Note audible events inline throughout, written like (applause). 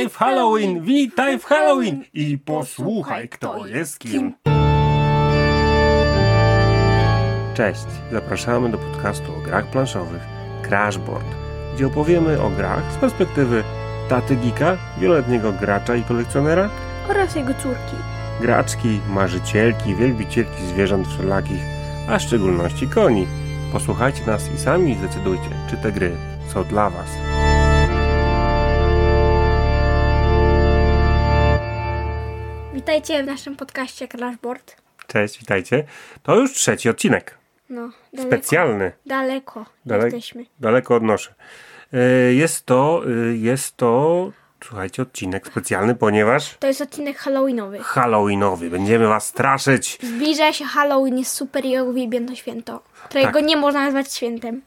Witaj w Halloween, witaj w Halloween i posłuchaj, kto jest kim. Cześć, zapraszamy do podcastu o grach planszowych Crashboard, gdzie opowiemy o grach z perspektywy taty Gika, wieloletniego gracza i kolekcjonera oraz jego córki. graczki, marzycielki, wielbicielki zwierząt wszelakich, a w szczególności koni. Posłuchajcie nas i sami zdecydujcie, czy te gry są dla Was. Witajcie w naszym podcaście Crashboard. Cześć, witajcie. To już trzeci odcinek. No, daleko, Specjalny. daleko Dalek- jesteśmy. Daleko odnoszę. E, Jest to, e, jest to, słuchajcie, odcinek specjalny, ponieważ To jest odcinek Halloweenowy. Halloweenowy. Będziemy Was straszyć. Zbliża się Halloween, jest super i uwielbiam to święto, którego Tak. nie można nazwać świętem.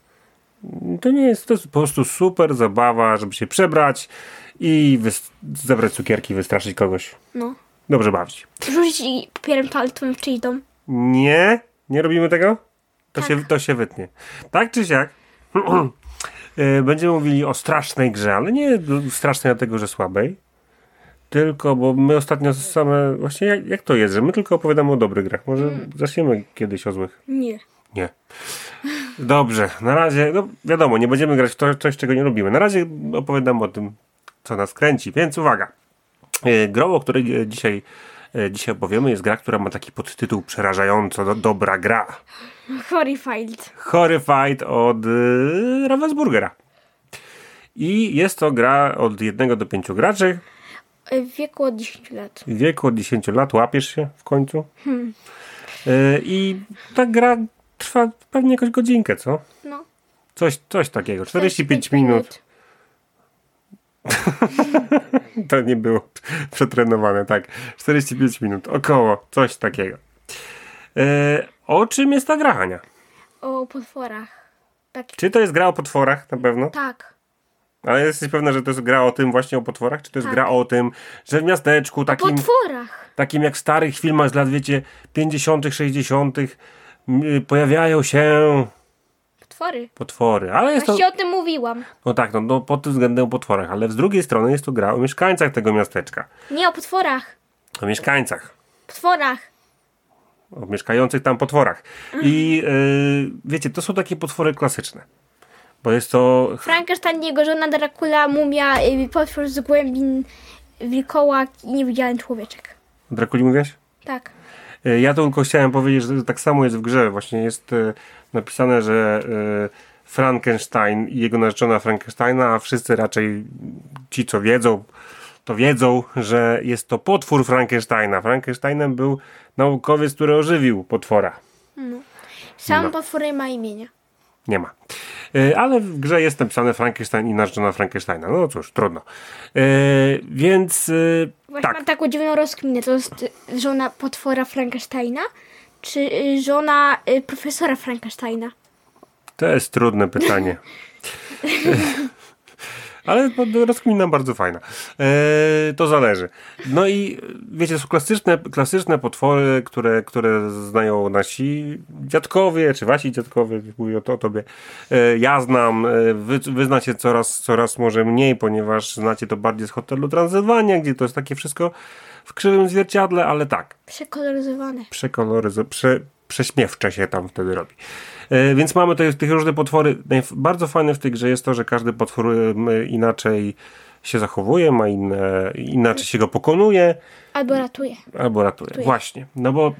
To nie jest, to jest po prostu super zabawa, żeby się przebrać i zebrać cukierki wystraszyć kogoś. No. Dobrze bawić. Rzucić papierem toaletowym w czyjś dom. Nie? Nie robimy tego? To, Tak. się, to się wytnie. Tak czy siak? (clears throat) E, Będziemy mówili o strasznej grze, ale nie strasznej dlatego, że słabej. Tylko, bo my ostatnio same. Właśnie jak, jak to jest, że my tylko opowiadamy o dobrych grach. Może zaczniemy kiedyś o złych. Nie. Nie. Dobrze, na razie, no wiadomo, nie będziemy grać w to, coś, czego nie lubimy. Na razie opowiadam o tym, co nas kręci, więc uwaga. E, Grą, o której e, dzisiaj, e, dzisiaj opowiemy, jest gra, która ma taki podtytuł przerażająco do, dobra gra. Horrified. Horrified od e, Ravensburgera. I jest to gra od 1 do 5 graczy. W wieku od 10 lat. W wieku od 10 lat łapiesz się w końcu. E, I ta gra trwa pewnie jakąś godzinkę, co? No. Coś, coś takiego. 45 minut. (laughs) (laughs) To nie było przetrenowane, tak. 45 minut, około, coś takiego. E, o czym jest ta gra? O potworach. Tak. Czy to jest gra o potworach, na pewno? Tak. Ale jesteś pewna, że to jest gra o tym właśnie o potworach? Czy to jest Tak. gra o tym, że w miasteczku takim, Potworach. takim jak w starych filmach z lat, wiecie, 50., 60., m, pojawiają się Potwory. potwory. Ale jest to... Właśnie o tym mówiłam. No tak, no, no pod tym względem o potworach, ale z drugiej strony jest to gra o mieszkańcach tego miasteczka. Nie o potworach. O mieszkańcach. Potworach. o mieszkających tam potworach. I y, wiecie, to są takie potwory klasyczne. Bo jest to. Frankenstein, jego żona Dracula, mumia, y, potwór z głębin, wilkołak i niewidzialny człowieczek. Drakuli mówiłaś? Tak. Y, Ja to tylko chciałem powiedzieć, że tak samo jest w grze. Właśnie jest y, napisane, że y, Frankenstein i jego narzeczona Frankensteina, a wszyscy raczej ci, co wiedzą, to wiedzą, że jest to potwór Frankensteina. Frankensteinem był naukowiec, który ożywił potwora. Sam No. potwór nie ma imienia. Nie ma. E, Ale w grze jest napisane Frankenstein i narzeczona Frankensteina. No cóż, trudno. E, więc e, Właśnie tak, mam taką dziwną rozkminę. To jest y, żona potwora Frankensteina, czy y, żona y, profesora Frankensteina? to jest trudne pytanie. (laughs) Ale pod- rozkmina bardzo fajna. E, to zależy. No i wiecie, są klasyczne, klasyczne potwory, które, które znają nasi dziadkowie, czy wasi dziadkowie, mówię o, to, o tobie. E, ja znam, e, wy, wy znacie coraz, coraz może mniej, ponieważ znacie to bardziej z hotelu Transylwania, gdzie to jest takie wszystko w krzywym zwierciadle, ale tak, Przekoloryzowane. przekoloryzo, prze, prześmiewcze się tam wtedy robi. E, więc mamy te, tych różne potwory. Bardzo fajne w tej grze jest to, że każdy potwór em, inaczej się zachowuje, ma inne, inaczej się go pokonuje Albo ratuje. albo ratuje. Ratuje. Właśnie. No bo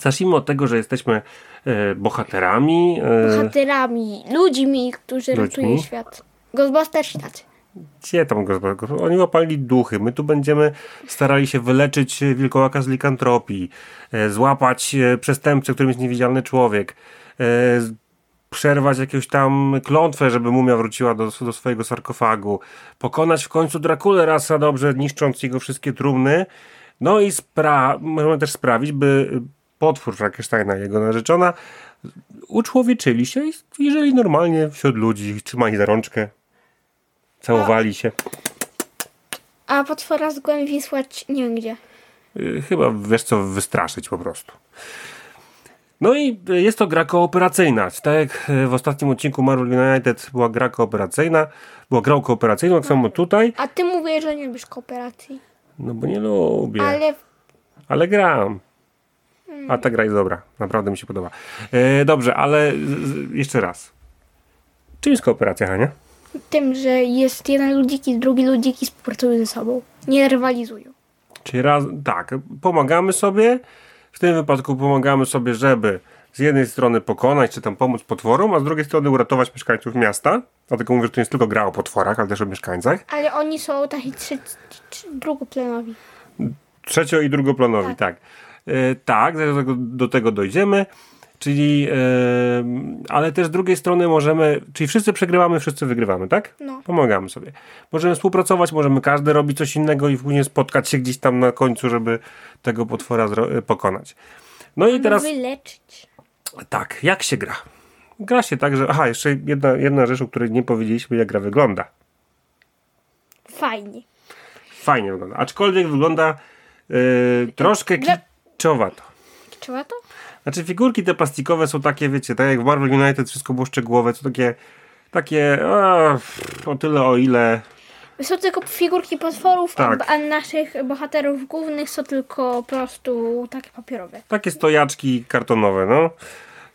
zacznijmy od tego, że jesteśmy e, bohaterami. E, Bohaterami, ludźmi, którzy Ludźmi. ratują świat. Ghostbusters tacy. Gdzie tam go, go- Oni łapali duchy. My tu będziemy starali się wyleczyć e, wilkołaka z likantropii, e, złapać e, przestępcę, którym jest niewidzialny człowiek, przerwać jakąś tam klątwę, żeby mumia wróciła do, do swojego sarkofagu, pokonać w końcu Drakulę raz a dobrze, niszcząc jego wszystkie trumny. No i spra- możemy też sprawić, by potwór Frankensteina jego narzeczona uczłowieczyli się jeżeli normalnie wśród ludzi, trzymali za rączkę, całowali się. A potwora z głębi wysłać nie wiem gdzie. Y, Chyba wiesz co, wystraszyć po prostu. No i jest to gra kooperacyjna. Tak jak w ostatnim odcinku Marvel United była gra kooperacyjna, była grą kooperacyjną, tak samo tutaj. A ty mówisz, że nie lubisz kooperacji. No bo nie lubię. Ale Ale gram. A ta gra jest dobra. Naprawdę mi się podoba. E, dobrze, ale jeszcze raz. Czym jest kooperacja, Hania? Tym, że jest jeden ludziki, drugi ludziki współpracują ze sobą. Nie rywalizują. Czyli raz, tak, pomagamy sobie. W tym wypadku pomagamy sobie, żeby z jednej strony pokonać, czy tam pomóc potworom, a z drugiej strony uratować mieszkańców miasta. Dlatego mówię, że to nie jest tylko gra o potworach, ale też o mieszkańcach. Ale oni są taki trzy, trzy, drugoplanowi. Trzecio i drugoplanowi, tak. E, tak, do tego- do tego dojdziemy. Czyli, e, ale też z drugiej strony możemy, czyli wszyscy przegrywamy, wszyscy wygrywamy, tak? No. Pomagamy sobie. Możemy współpracować, możemy każdy robić coś innego i później spotkać się gdzieś tam na końcu, żeby tego potwora e, pokonać. No i teraz, Wyleczyć. tak, jak się gra? Gra się tak, że, aha, jeszcze jedna, jedna rzecz, o której nie powiedzieliśmy, jak gra wygląda. Fajnie. Fajnie wygląda, aczkolwiek wygląda e, troszkę Gra- kiczowato. Znaczy figurki te plastikowe są takie, wiecie, tak jak w Marvel United wszystko było szczegółowe, to takie, takie a, o tyle o ile, Są tylko figurki potworów, Tak. a, naszych bohaterów głównych są tylko po prostu takie papierowe. takie stojaczki kartonowe, no.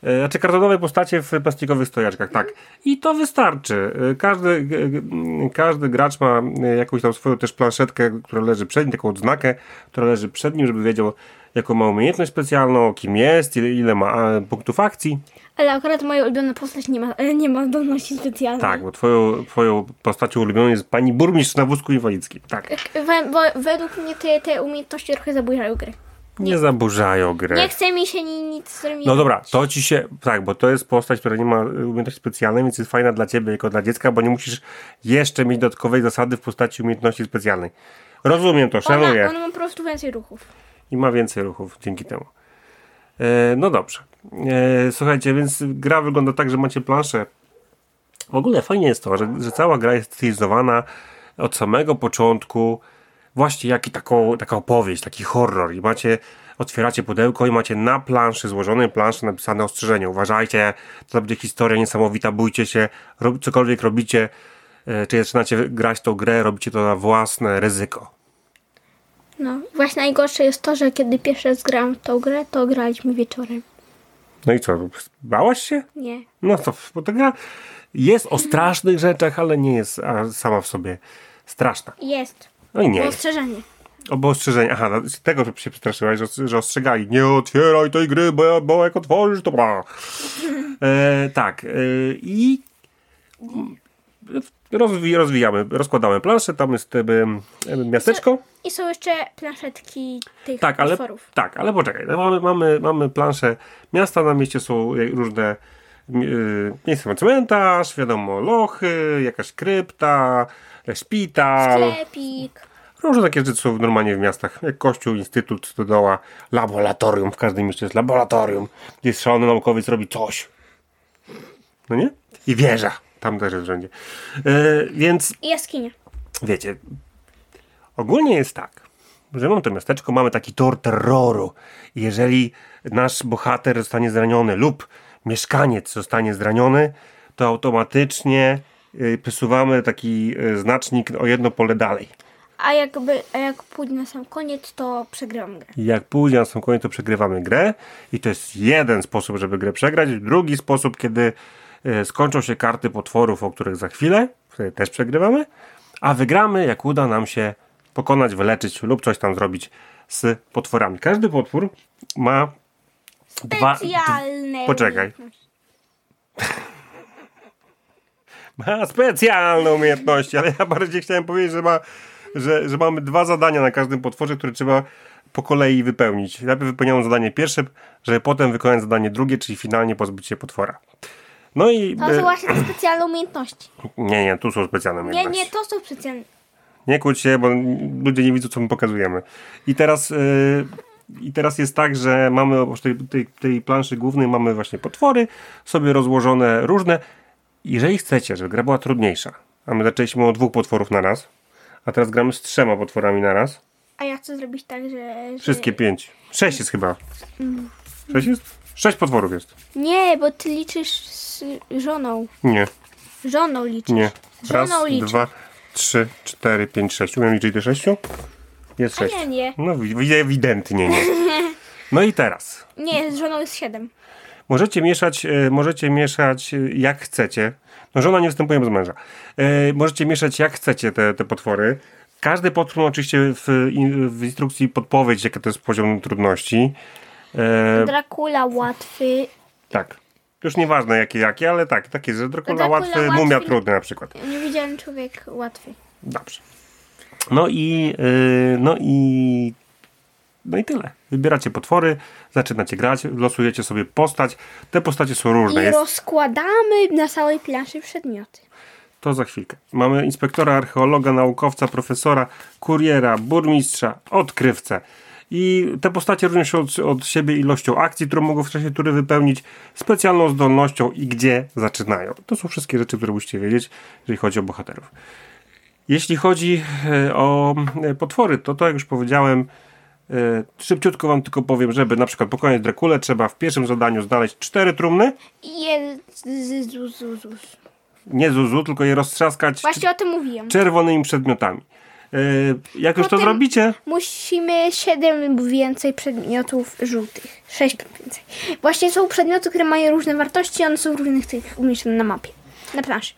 E, Znaczy kartonowe postacie w plastikowych stojaczkach, tak. I to wystarczy. E, Każdy, każdy gracz ma e, jakąś tam swoją też planszetkę, która leży przed nim, taką odznakę, która leży przed nim, żeby wiedział, jaką ma umiejętność specjalną, kim jest, ile, ile ma punktów akcji. Ale akurat moja ulubiona postać nie ma, (laughs) nie ma zdolności specjalnej. Tak, bo twoją, twoją postacią ulubioną jest pani burmistrz na wózku inwalidzkim. Tak. We, bo według mnie te, te umiejętności trochę zaburzają gry. Nie zaburzają gry. Nie chce mi się ni, nic z No dobra, to ci się. Tak, bo to jest postać, która nie ma y, umiejętności specjalnej, więc jest fajna dla ciebie jako dla dziecka, bo nie musisz jeszcze mieć dodatkowej zasady w postaci umiejętności specjalnej. Rozumiem to, szanuję. Ona, ona ma po prostu więcej ruchów. I ma więcej ruchów dzięki temu. E, no dobrze. E, słuchajcie, więc gra wygląda tak, że macie planszę. W ogóle fajnie jest to, że, że cała gra jest stylizowana od samego początku. Właśnie jak i taką, taka opowieść, taki horror. I macie, otwieracie pudełko i macie na planszy, złożonej planszy napisane ostrzeżenie. Uważajcie, to będzie historia niesamowita, bójcie się, rob, cokolwiek robicie, e, czy zaczynacie grać tą grę, robicie to na własne ryzyko. No, właśnie najgorsze jest to, że kiedy pierwszy raz grałam w tą grę, to graliśmy wieczorem. No i co, bałaś się? Nie. No to, bo ta gra jest o strasznych rzeczach, ale nie jest sama w sobie straszna. Jest. No i nie. Ostrzeżenie. Obo ostrzeżenia. Aha, no, z tego się przestraszyłaś, że, że ostrzegali. Nie otwieraj tej gry, bo, bo jak otworzysz, to bla. (laughs) E, tak. E, I rozwi, rozwijamy, rozkładamy planszę, tam jest e, miasteczko. I są jeszcze planszetki tych Tak, ale, potworów. tak, ale poczekaj. No, mamy, mamy, mamy planszę miasta, na mieście są różne yy, miejsca na cmentarz, wiadomo, lochy, jakaś krypta, szpital. Sklepik. Różne takie rzeczy są normalnie w miastach, jak kościół, instytut, stodoła, laboratorium, w każdym mieście jest laboratorium, gdzie szalony naukowiec robi coś. No nie? I wieża, tam też jest wszędzie. Yy, więc I jaskinia. wiecie, ogólnie jest tak, że mamy to miasteczko, mamy taki tor terroru. Jeżeli nasz bohater zostanie zraniony lub mieszkaniec zostanie zraniony, to automatycznie y, przesuwamy taki y, znacznik o jedno pole dalej. A jakby, a jak pójdzie na sam koniec, to przegrywam grę. Jak pójdzie na sam koniec, to przegrywamy grę. I to jest jeden sposób, żeby grę przegrać. Drugi sposób, kiedy e, skończą się karty potworów, o których za chwilę, wtedy też przegrywamy. A wygramy, jak uda nam się pokonać, wyleczyć lub coś tam zrobić z potworami. Każdy potwór ma dwa. Specjalne. Poczekaj. (laughs) Ma specjalne umiejętności, ale ja bardziej chciałem powiedzieć, że, ma, że, że mamy dwa zadania na każdym potworze, które trzeba po kolei wypełnić. Najpierw wypełniamy zadanie pierwsze, żeby potem wykonać zadanie drugie, czyli finalnie pozbyć się potwora. No i. To e, są właśnie te specjalne umiejętności. Nie, nie, tu są specjalne Nie, umiejętności. nie, to są specjalne. Nie kłóć się, bo ludzie nie widzą, co my pokazujemy. I teraz, yy, i teraz jest tak, że mamy oprócz tej, tej, tej planszy głównej mamy właśnie potwory, sobie rozłożone różne. Jeżeli chcecie, żeby gra była trudniejsza, a my zaczęliśmy od dwóch potworów na raz, a teraz gramy z trzema potworami na raz, A ja chcę zrobić tak, że... że wszystkie pięć. Sześć jest chyba. Sześć jest? Sześć potworów jest. Nie, bo ty liczysz z żoną. Nie, Żoną liczysz. nie. Raz, żoną liczysz. dwa, trzy, cztery, pięć, sześć. Umiem liczyć do sześciu? Jest A sześć. nie, nie. No wi- ewidentnie nie. (laughs) No i teraz. Nie, z żoną jest siedem. Możecie mieszać, e, możecie mieszać e, jak chcecie. No żona nie występuje bez męża. E, możecie mieszać jak chcecie te, te potwory. Każdy potwór ma oczywiście w, w instrukcji podpowiedź, jaki to jest poziom trudności. Dracula łatwy. tak. Już nieważne jakie, jakie, ale tak, tak jest, że Dracula, Dracula łatwy, łatwy. mumia trudny na przykład. Niewidzialny człowiek łatwy. Dobrze. No i, e, no i, no i tyle. Wybieracie potwory, zaczynacie grać, losujecie sobie postać. Te postacie są różne. I Jest, rozkładamy na całej planszy przedmioty. To za chwilkę. Mamy inspektora, archeologa, naukowca, profesora, kuriera, burmistrza, odkrywcę. I te postacie różnią się od, od siebie ilością akcji, którą mogą w czasie tury wypełnić, specjalną zdolnością i gdzie zaczynają. To są wszystkie rzeczy, które musicie wiedzieć, jeżeli chodzi o bohaterów. Jeśli chodzi e, o e, potwory, to to jak już powiedziałem, e, szybciutko wam tylko powiem, żeby na przykład pokonać Drakulę, trzeba w pierwszym zadaniu znaleźć cztery trumny, I Jezus. nie zuzu, tylko je roztrzaskać Właśnie o tym mówiłem. czerwonymi przedmiotami. Yy, jak już to Potem- zrobicie, Musimy 7 więcej przedmiotów żółtych. 6 więcej. Właśnie są przedmioty, które mają różne wartości, one są w różnych tych umieszczone na mapie. Na planszy.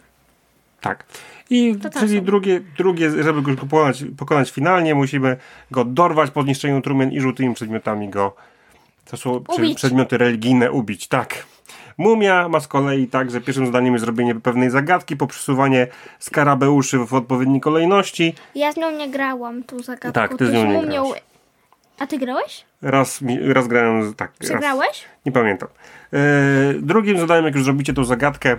tak. I czyli są. drugie, drugie, żeby go pokonać, pokonać finalnie, musimy go dorwać po zniszczeniu trumien i żółtymi przedmiotami go. To są Ubić. przedmioty religijne, ubić, tak. Mumia ma z kolei tak, że pierwszym zadaniem jest zrobienie pewnej zagadki, poprzesuwanie skarabeuszy w odpowiedniej kolejności. Ja z nią nie grałam tą zagadką. Tak, ty z nią nie mu miał- grałeś. A ty grałeś? Raz, raz grałem, tak. Raz. Przegrałeś? Nie pamiętam. E, drugim zadaniem, jak już zrobicie tą zagadkę,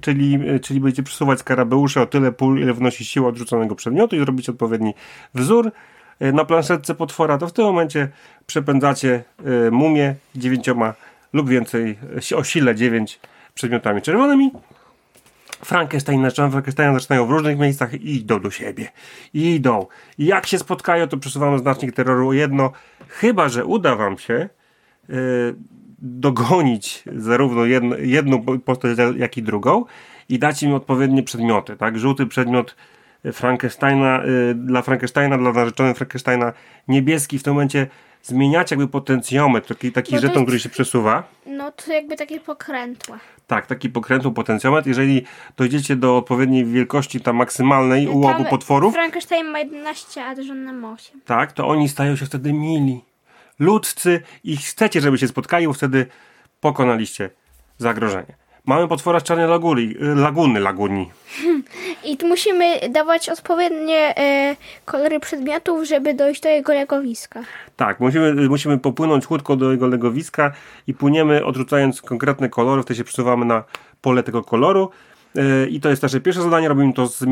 czyli, e, czyli będziecie przesuwać skarabeusze o tyle pól, ile wnosi siła odrzuconego przedmiotu i zrobić odpowiedni wzór e, na planszetce potwora, to w tym momencie przepędzacie mumię dziewięcioma lub więcej, e, o sile dziewięć przedmiotami czerwonymi. Frankenstein, Frankensteina zaczynają w różnych miejscach i idą do siebie. I idą. I jak się spotkają, to przesuwamy znacznik terroru jedno. Chyba, że uda wam się e, dogonić zarówno jedno, jedną postać, jak i drugą i dać im odpowiednie przedmioty. Tak? Żółty przedmiot Frankensteina, y, dla Frankensteina, dla narzeczonej Frankensteina, niebieski w tym momencie zmieniacie jakby potencjometr, taki, taki Bo to żeton, jest- który się przesuwa. No to jakby takie pokrętła. Tak, taki pokrętły potencjometr. Jeżeli dojdziecie do odpowiedniej wielkości tam maksymalnej u obu Tam potworów, Frankenstein ma 11, a żona ma 8. tak, to oni stają się wtedy mili. Ludzcy i chcecie, żeby się spotkali, bo wtedy pokonaliście zagrożenie. Mamy potwora z czarnej laguny, laguny, laguni. (laughs) I tu musimy dawać odpowiednie e, kolory przedmiotów, żeby dojść do jego legowiska. Tak, musimy, musimy popłynąć łódką do jego legowiska i płyniemy odrzucając konkretne kolory, wtedy się przesuwamy na pole tego koloru. Yy, I to jest nasze pierwsze zadanie, robimy to z, z,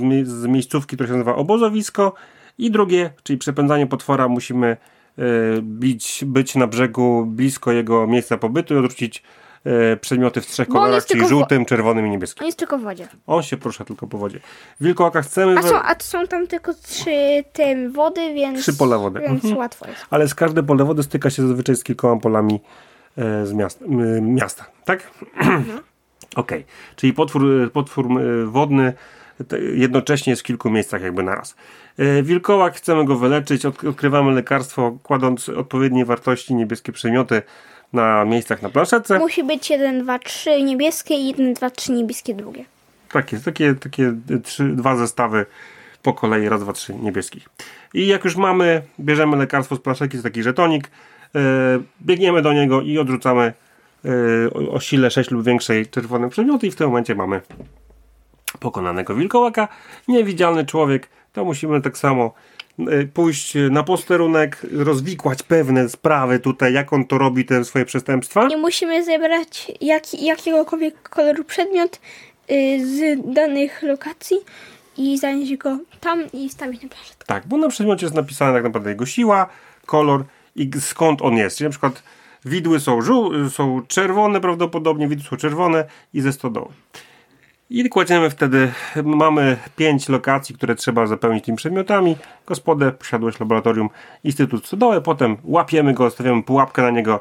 mie- z miejscówki, która się nazywa obozowisko. I drugie, czyli przepędzanie potwora, musimy yy, bić, być na brzegu blisko jego miejsca pobytu i odrzucić przedmioty w trzech kolorach, czyli w żółtym, czerwonym i niebieskim. On jest tylko w wodzie. On się porusza tylko po wodzie. Wilkołaka chcemy... A są, a są tam tylko trzy tym wody, więc. Trzy pola wody. Więc Mhm. łatwo jest. ale z każde pole wody styka się zazwyczaj z kilkoma polami e, z miasta, miasta tak? (clears throat) Okej, czyli potwór, potwór m, wodny jednocześnie jest w kilku miejscach jakby naraz. E, wilkołak, chcemy go wyleczyć, od, odkrywamy lekarstwo, kładąc odpowiednie wartości niebieskie przedmioty na miejscach na planszetce. Musi być 1, 2, 3 niebieskie i 1, 2, 3 niebieskie drugie. Tak jest, takie, takie trzy, dwa zestawy po kolei, raz, dwa, trzy niebieskich. I jak już mamy, bierzemy lekarstwo z plaszeki, jest taki żetonik, e, biegniemy do niego i odrzucamy e, o, o sile 6 lub większej czerwone przedmioty i w tym momencie mamy pokonanego wilkołaka. Niewidzialny człowiek, to musimy tak samo e, pójść na posterunek, rozwikłać pewne sprawy tutaj, jak on to robi, te swoje przestępstwa. I musimy zebrać jak, jakiegokolwiek koloru przedmiot y, z danych lokacji i zanieść go tam i stawić na plażetkę. Tak, bo na przedmiocie jest napisane tak naprawdę jego siła, kolor i skąd on jest. Czyli na przykład widły są, żół- są czerwone prawdopodobnie, widły są czerwone i ze stodoły. I kładziemy wtedy, mamy pięć lokacji, które trzeba zapełnić tymi przedmiotami. Gospodę, posiadłość, laboratorium, instytut stodoły. Potem łapiemy go, stawiamy pułapkę na niego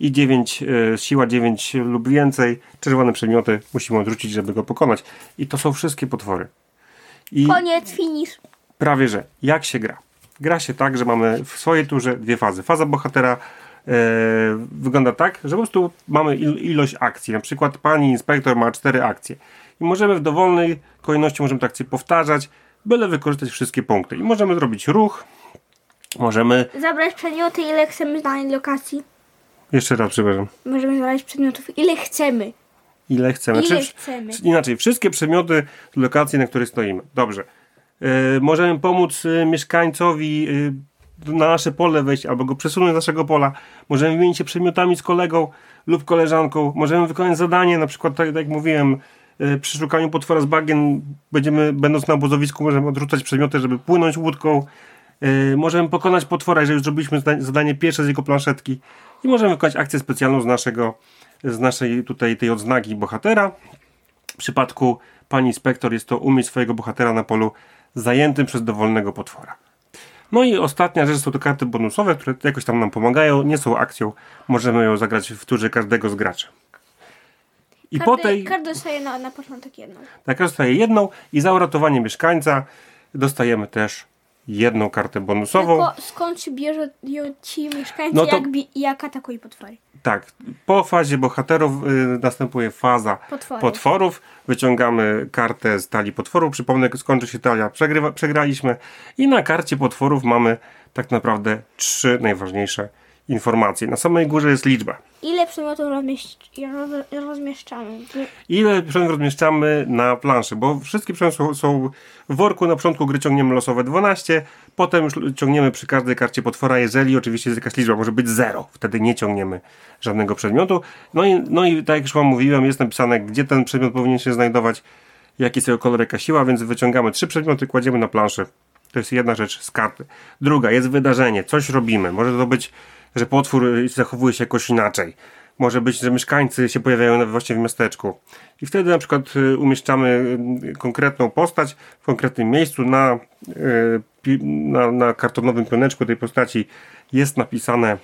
i 9, e, siła 9 lub więcej. Czerwone przedmioty musimy odrzucić, żeby go pokonać. I to są wszystkie potwory. I Koniec, finish. prawie że. Jak się gra? Gra się tak, że mamy w swojej turze dwie fazy. Faza bohatera e, wygląda tak, że po prostu mamy il, ilość akcji. Na przykład pani inspektor ma cztery akcje. I możemy w dowolnej kolejności możemy te akcje powtarzać, byle wykorzystać wszystkie punkty. I możemy zrobić ruch, możemy... Zabrać przedmioty, ile chcemy z danej lokacji. Jeszcze raz, przepraszam. Możemy zabrać przedmiotów, ile chcemy. Ile chcemy. Ile Czy- chcemy. czy- Inaczej, wszystkie przedmioty z lokacji, na której stoimy. Dobrze. E, możemy pomóc e, mieszkańcowi e, na nasze pole wejść, albo go przesunąć z naszego pola. Możemy wymienić się przedmiotami z kolegą lub koleżanką. Możemy wykonać zadanie, na przykład tak, jak mówiłem, przy szukaniu potwora z bagien będziemy, będąc na obozowisku, możemy odrzucać przedmioty, żeby płynąć łódką. E, możemy pokonać potwora, jeżeli już zrobiliśmy zadanie pierwsze z jego planszetki. I możemy wykonać akcję specjalną z naszego, z naszej tutaj tej odznaki bohatera. W przypadku pani inspektor jest to umieść swojego bohatera na polu zajętym przez dowolnego potwora. No i ostatnia rzecz są to karty bonusowe, które jakoś tam nam pomagają, nie są akcją, możemy ją zagrać w turze każdego z graczy. I po tej, Każdy dostaje na, na początek jedną. tak dostaje jedną i za uratowanie mieszkańca dostajemy też jedną kartę bonusową. Tylko skąd się bierze ci mieszkańcy, No to- jak, jak atakują potwory? Tak, po fazie bohaterów y, następuje faza Potworów. potworów. Wyciągamy kartę z talii potworów. Przypomnę, skończy się talia, przegrywa, przegraliśmy. I na karcie potworów mamy tak naprawdę trzy najważniejsze informacje. Na samej górze jest liczba. Ile przedmiotów rozmieszczamy? Ile przedmiotów rozmieszczamy na planszy, bo wszystkie przedmioty są, są w worku. Na początku gry ciągniemy losowe 12, potem już ciągniemy przy każdej karcie potwora, jeżeli oczywiście jest jakaś liczba, może być 0, wtedy nie ciągniemy żadnego przedmiotu. No i, no i tak jak już wam mówiłem, jest napisane, gdzie ten przedmiot powinien się znajdować, jaki jest jego kolor, jaka siła, więc wyciągamy trzy przedmioty, kładziemy na planszę. To jest jedna rzecz z karty. Druga, jest wydarzenie, coś robimy. Może to być, że potwór y, zachowuje się jakoś inaczej. Może być, że mieszkańcy się pojawiają właśnie w miasteczku. I wtedy na przykład y, umieszczamy y, konkretną postać w konkretnym miejscu na, na, na kartonowym pioneczku tej postaci jest napisane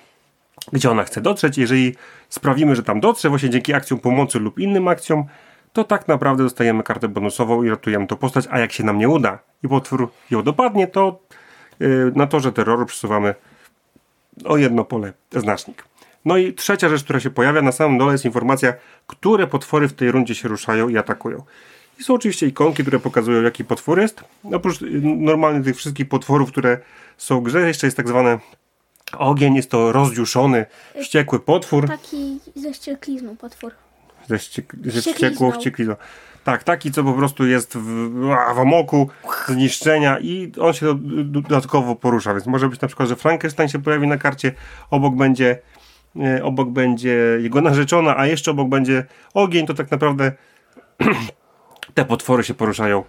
gdzie ona chce dotrzeć. Jeżeli sprawimy, że tam dotrze, właśnie dzięki akcjom pomocy lub innym akcjom, to tak naprawdę dostajemy kartę bonusową i ratujemy tą postać, a jak się nam nie uda i potwór ją dopadnie, to yy, na torze terroru przesuwamy o jedno pole znacznik. No i trzecia rzecz, która się pojawia, na samym dole jest informacja, które potwory w tej rundzie się ruszają i atakują. I są oczywiście ikonki, które pokazują, jaki potwór jest. Oprócz y, normalnie tych wszystkich potworów, które są w grze, jeszcze jest tak zwany ogień, jest to rozjuszony, wściekły potwór. Taki ze ścieklizną potwór. Ze, ściek- ze Wścieklizną. wściekłą wścieklizną. Tak, taki, co po prostu jest w, w amoku zniszczenia i on się do, do, dodatkowo porusza, więc może być na przykład, że Frankenstein się pojawi na karcie, obok będzie e, obok będzie jego narzeczona, a jeszcze obok będzie ogień, to tak naprawdę (clears throat) te potwory się poruszają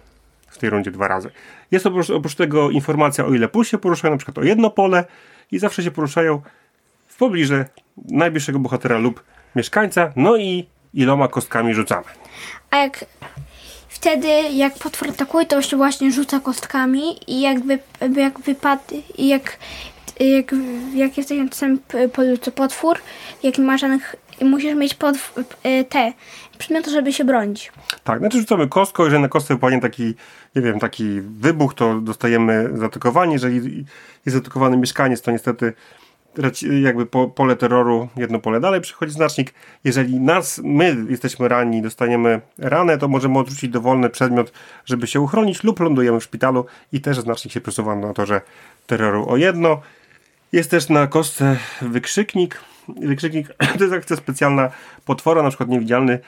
w tej rundzie dwa razy. Jest oprócz, oprócz tego informacja, o ile pól się poruszają, na przykład o jedno pole i zawsze się poruszają w pobliże najbliższego bohatera lub mieszkańca, no i iloma kostkami rzucamy. A jak wtedy, jak potwór atakuje, to się właśnie rzuca kostkami i jak, wy, jak wypadł, i jak, jak, jak jesteś na tym co potwór, jak nie ma żadnych, musisz mieć podw, e, te przedmioty, żeby się bronić. Tak, znaczy rzucamy kostką, jeżeli na kostce wypadnie taki, nie wiem, taki wybuch, to dostajemy zaatakowanie. Jeżeli jest zaatakowany mieszkaniec, to niestety jakby po, pole terroru, jedno pole dalej przychodzi znacznik. Jeżeli nas, my jesteśmy ranni, dostaniemy ranę, to możemy odrzucić dowolny przedmiot, żeby się uchronić lub lądujemy w szpitalu i też znacznik się przesuwa na torze terroru o jedno. Jest też na kostce wykrzyknik. Wykrzyknik (clears throat) to jest akcja specjalna potwora, na przykład niewidzialny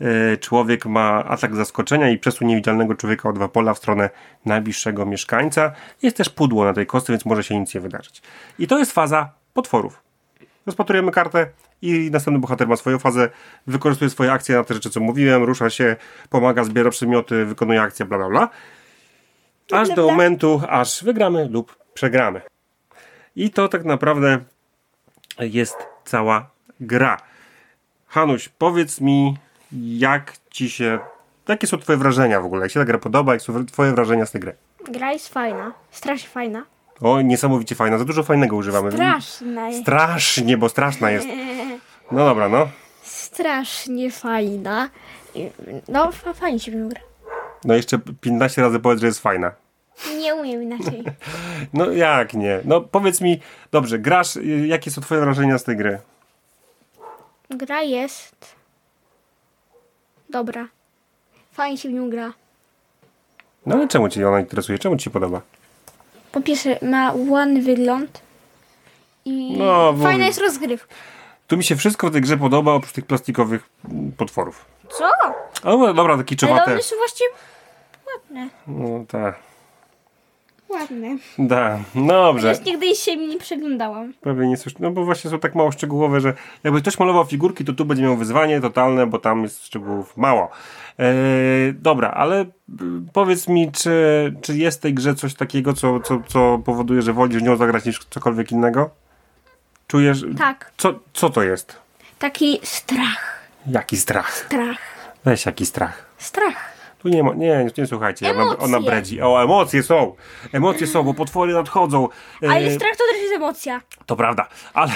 e, człowiek ma atak zaskoczenia i przesuń niewidzialnego człowieka o dwa pola w stronę najbliższego mieszkańca. Jest też pudło na tej kostce, więc może się nic nie wydarzyć. I to jest faza potworów. Rozpatrujemy kartę i następny bohater ma swoją fazę, wykorzystuje swoje akcje na te rzeczy, co mówiłem, rusza się, pomaga, zbiera przedmioty, wykonuje akcje, bla bla bla. Aż do momentu, aż wygramy lub przegramy. I to tak naprawdę jest cała gra. Hanuś, powiedz mi, jak ci się. Jakie są Twoje wrażenia w ogóle? Jak się ta gra podoba? Jak są Twoje wrażenia z tej gry? Gra jest fajna, strasznie fajna. O, niesamowicie fajna. Za dużo fajnego używamy. Straszna jest. Strasznie, bo straszna jest. No dobra, no. Strasznie fajna. No, fa- fajnie się gra. No jeszcze 15 razy powiedz, że jest fajna. Nie umiem inaczej. (laughs) No jak nie? No powiedz mi, dobrze, grasz, y, jakie są twoje wrażenia z tej gry? Gra jest dobra. Fajnie się w nią gra. No ale czemu cię ona interesuje? Czemu ci się podoba? Po pierwsze, ma ładny wygląd. I No, bo- fajna jest rozgrywka. Tu mi się wszystko w tej grze podoba, oprócz tych plastikowych mm, potworów. Co? O, no, dobra, takie Ale czowate. one są właśnie ładne. No tak. Ładne. Da, no dobrze. Chociaż nigdy się im nie przeglądałem. Prawie nie słyszę. No bo właśnie są tak mało szczegółowe, że jakby ktoś malował figurki, to tu będzie miał wyzwanie totalne, bo tam jest szczegółów mało. Eee, dobra, ale y, powiedz mi, czy, czy jest w tej grze coś takiego, co, co, co powoduje, że wolisz nią zagrać niż cokolwiek innego? Czujesz. Tak. Co, co to jest? Taki strach. Jaki strach? Strach. Weź jaki strach. Strach. Tu nie ma, nie, nie słuchajcie, ona, Emocje. ona bredzi. O, emocje są. Emocje są, bo potwory nadchodzą. Ale Eee, strach to też jest emocja. To prawda, ale,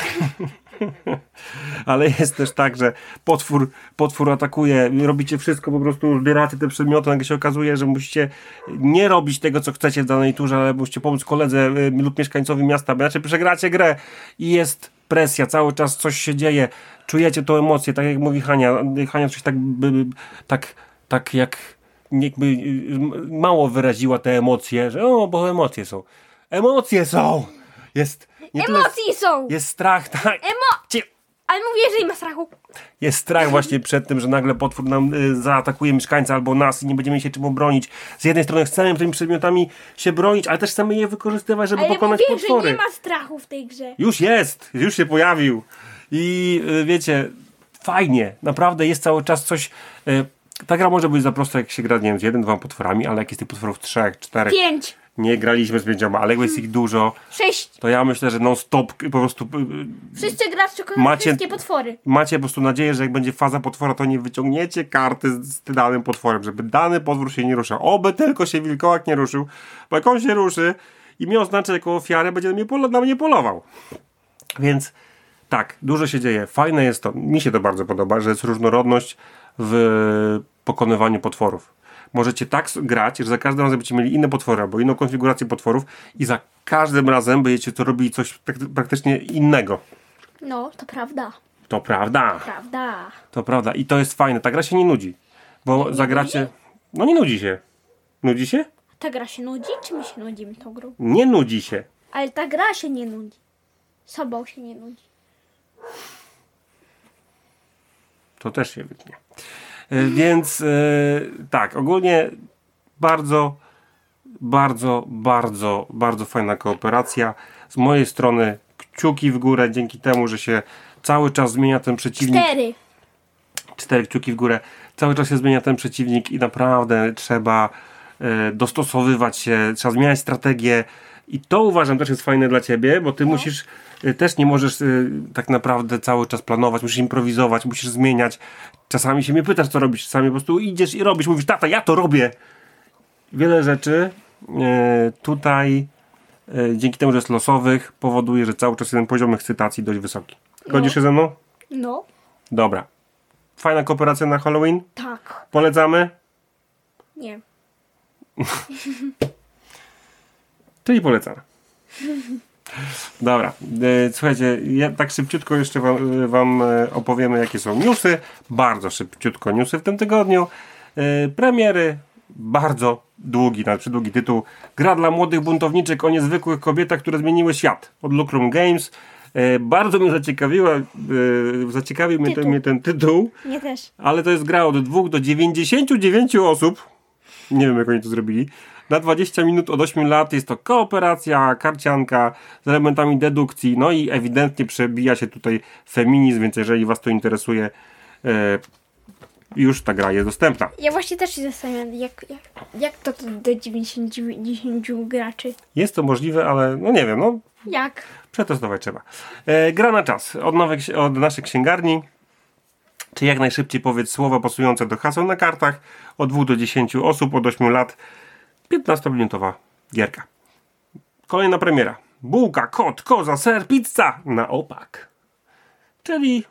(laughs) ale jest też tak, że potwór, potwór atakuje, robicie wszystko, po prostu zbieracie te przedmioty, nagle się okazuje, że musicie nie robić tego, co chcecie w danej turze, ale musicie pomóc koledze y, lub mieszkańcowi miasta, bo inaczej przegracie grę i jest presja, cały czas coś się dzieje, czujecie tą emocję, tak jak mówi Hania, Hania coś tak, tak, tak jak jakby y, m- mało wyraziła te emocje, że o, bo emocje są. Emocje są! Jest, Emocje są. jest strach, (laughs) tak. Emo... Ale mówię, że nie ma strachu. Jest strach właśnie przed tym, że nagle potwór nam y, zaatakuje mieszkańca albo nas i nie będziemy się czym obronić. Z jednej strony chcemy tymi przedmiotami się bronić, ale też chcemy je wykorzystywać, żeby Ale pokonać mówię, że potwory. nie ma strachu w tej grze. Już jest, już się pojawił. I y, wiecie, fajnie, naprawdę jest cały czas coś. Y, ta gra może być za prosta, jak się gra, nie wiem, z jeden, dwoma potworami, ale jak jest tych potworów trzech, czterech. Pięć. Nie graliśmy z pięcioma, ale jak jest ich dużo, Sześć. to ja myślę, że non-stop y, po prostu y, Wszyscy gracze Macie- wszystkie potwory. macie po prostu nadzieję, że jak będzie faza potwora, to nie wyciągniecie karty z, z danym potworem, żeby dany potwór się nie ruszał. Oby tylko się wilkołak nie ruszył, bo jak on się ruszy i mnie oznacza jako ofiarę, będzie na mnie, polo- na mnie polował. Więc tak, dużo się dzieje. Fajne jest to, mi się to bardzo podoba, że jest różnorodność w pokonywaniu potworów. Możecie tak grać, że za każdym razem będziecie mieli inne potwory albo inną konfigurację potworów i za każdym razem będziecie to robili coś prak- praktycznie innego. No, to prawda. To prawda. Prawda. To prawda. I to jest fajne. Ta gra się nie nudzi. Bo zagracie. No nie nudzi się. Nudzi się? Ta gra się nudzi, czy my się nudzimy tą grą? Nie nudzi się. Ale ta gra się nie nudzi. Sobą się nie nudzi. To też się wytnie. E, Więc e, tak, ogólnie bardzo, bardzo, bardzo, bardzo fajna kooperacja. Z mojej strony kciuki w górę dzięki temu, że się cały czas zmienia ten przeciwnik. Cztery. cztery kciuki w górę. Cały czas się zmienia ten przeciwnik i naprawdę trzeba e, dostosowywać się, trzeba zmieniać strategię. I to uważam też jest fajne dla ciebie, bo ty musisz, e, też nie możesz e, tak naprawdę cały czas planować, musisz improwizować, musisz zmieniać. Czasami się mnie pytasz, co robisz, czasami po prostu idziesz i robisz, mówisz, tata, ja to robię. Wiele rzeczy e, tutaj, e, dzięki temu, że jest losowych, powoduje, że cały czas ten poziom ekscytacji dość wysoki. Zgodzisz się ze mną? No. Dobra. Fajna kooperacja na Halloween. Tak. Polecamy. Nie. (laughs) Czyli polecamy. Dobra. E, Słuchajcie, ja tak szybciutko jeszcze wam, e, wam e, opowiemy, jakie są newsy. Bardzo szybciutko newsy w tym tygodniu. Premiery. Bardzo długi, nawet przydługi tytuł. Gra dla młodych buntowniczek o niezwykłych kobietach, które zmieniły świat. Od Lucrum Games. Bardzo mnie zaciekawiła, zaciekawił mnie ten, Tytuł. mnie ten tytuł. Nie też. ale to jest gra od 2 do 99 osób. Nie wiem, jak oni to zrobili. Na 20 minut od 8 lat jest to kooperacja, karcianka z elementami dedukcji, no i ewidentnie przebija się tutaj feminizm, więc jeżeli Was to interesuje, e, już ta gra jest dostępna. Ja właśnie też się zastanawiam, jak, jak, jak to, to do 90 graczy. Jest to możliwe, ale no nie wiem, no Jak? Przetestować trzeba. E, gra na czas. Od, ksi- od naszej księgarni. Czy jak najszybciej powiedz słowa pasujące do haseł na kartach. Od 2 do 10 osób, od 8 lat. 15-minutowa gierka. Kolejna premiera. Bułka, kot, koza, ser, pizza na opak. Czyli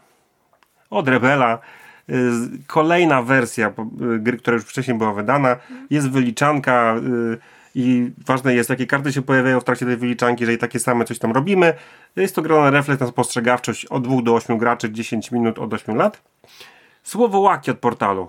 od Rebela. Y, Kolejna wersja y, gry, która już wcześniej była wydana. Jest wyliczanka y, i ważne jest, jakie karty się pojawiają w trakcie tej wyliczanki, jeżeli takie same coś tam robimy. Jest to gra na refleks, na spostrzegawczość od 2 do 8 graczy, 10 minut od 8 lat. Słowo łaki od portalu.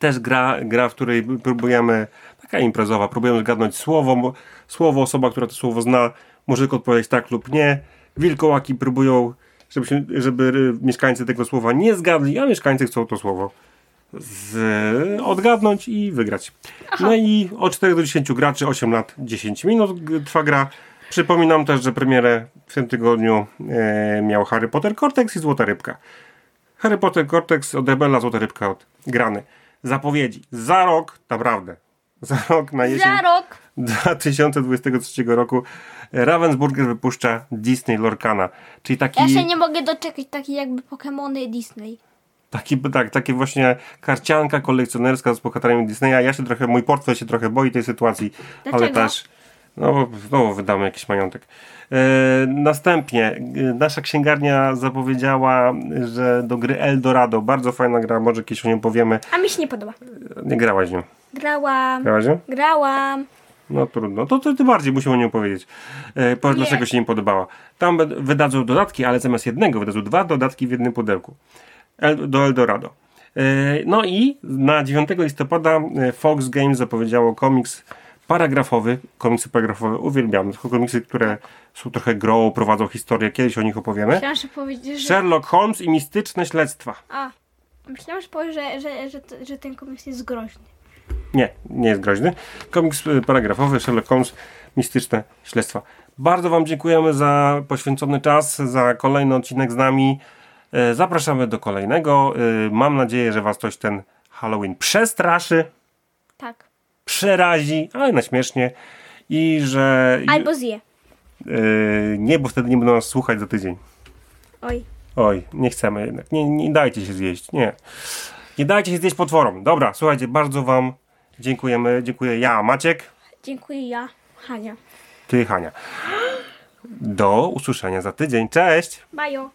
Też gra, gra, w której próbujemy, taka imprezowa, próbujemy zgadnąć słowo, słowo, osoba, która to słowo zna, może tylko odpowiedzieć tak lub nie. Wilkołaki próbują, żeby, się, żeby mieszkańcy tego słowa nie zgadli, a mieszkańcy chcą to słowo z, odgadnąć i wygrać. No i od 4 do 10 graczy, 8 lat, 10 minut trwa gra. Przypominam też, że premierę w tym tygodniu e, miał Harry Potter Cortex i Złota Rybka. Harry Potter Cortex od Rebella, Złota Rybka od Grany. Zapowiedzi. Za rok, naprawdę, za rok na jesień Za rok. 2023 roku Ravensburger wypuszcza Disney Lorcana. Czyli taki, Ja się nie mogę doczekać takiej jakby Pokemony Disney. taki tak, takie właśnie karcianka kolekcjonerska z bohaterami Disneya. Ja się trochę, mój portfel się trochę boi tej sytuacji, ale Dlaczego? też no, znowu wydamy jakiś majątek. E, następnie e, nasza księgarnia zapowiedziała, że do gry Eldorado, bardzo fajna gra, może kiedyś o niej powiemy. A mi się nie podoba. Nie grałaś nią. Grałam. Grałaś nią? Grałam. No trudno, to, to ty bardziej musimy o niej powiedzieć. E, powiedz, dlaczego się nie podobała. Tam wydadzą dodatki, ale zamiast jednego wydadzą dwa dodatki w jednym pudełku. El, do Eldorado. E, no i na 9 listopada e, Fox Games zapowiedziało komiks paragrafowy. Komiksy paragrafowe uwielbiamy. To komiksy, które są trochę grą, prowadzą historię. Kiedyś o nich opowiemy. Myślałam, że powiedziesz, że... Sherlock Holmes i mistyczne śledztwa. A. Myślałam, że powiesz, że, że, że, że ten komiks jest groźny. Nie, nie jest groźny. Komiks y, paragrafowy, Sherlock Holmes, mistyczne śledztwa. Bardzo Wam dziękujemy za poświęcony czas, za kolejny odcinek z nami. E, Zapraszamy do kolejnego. E, Mam nadzieję, że Was coś ten Halloween przestraszy, Tak. Przerazi, ale na śmiesznie. I że. Albo zje. e, nie, bo wtedy nie będą nas słuchać za tydzień. Oj. Oj, nie chcemy jednak. Nie, nie dajcie się zjeść. Nie. Nie dajcie się zjeść potworom. Dobra, słuchajcie, bardzo Wam dziękujemy. Dziękuję ja, Maciek. Dziękuję ja, Hania. Ty, Hania. Do usłyszenia za tydzień. Cześć! Bajo.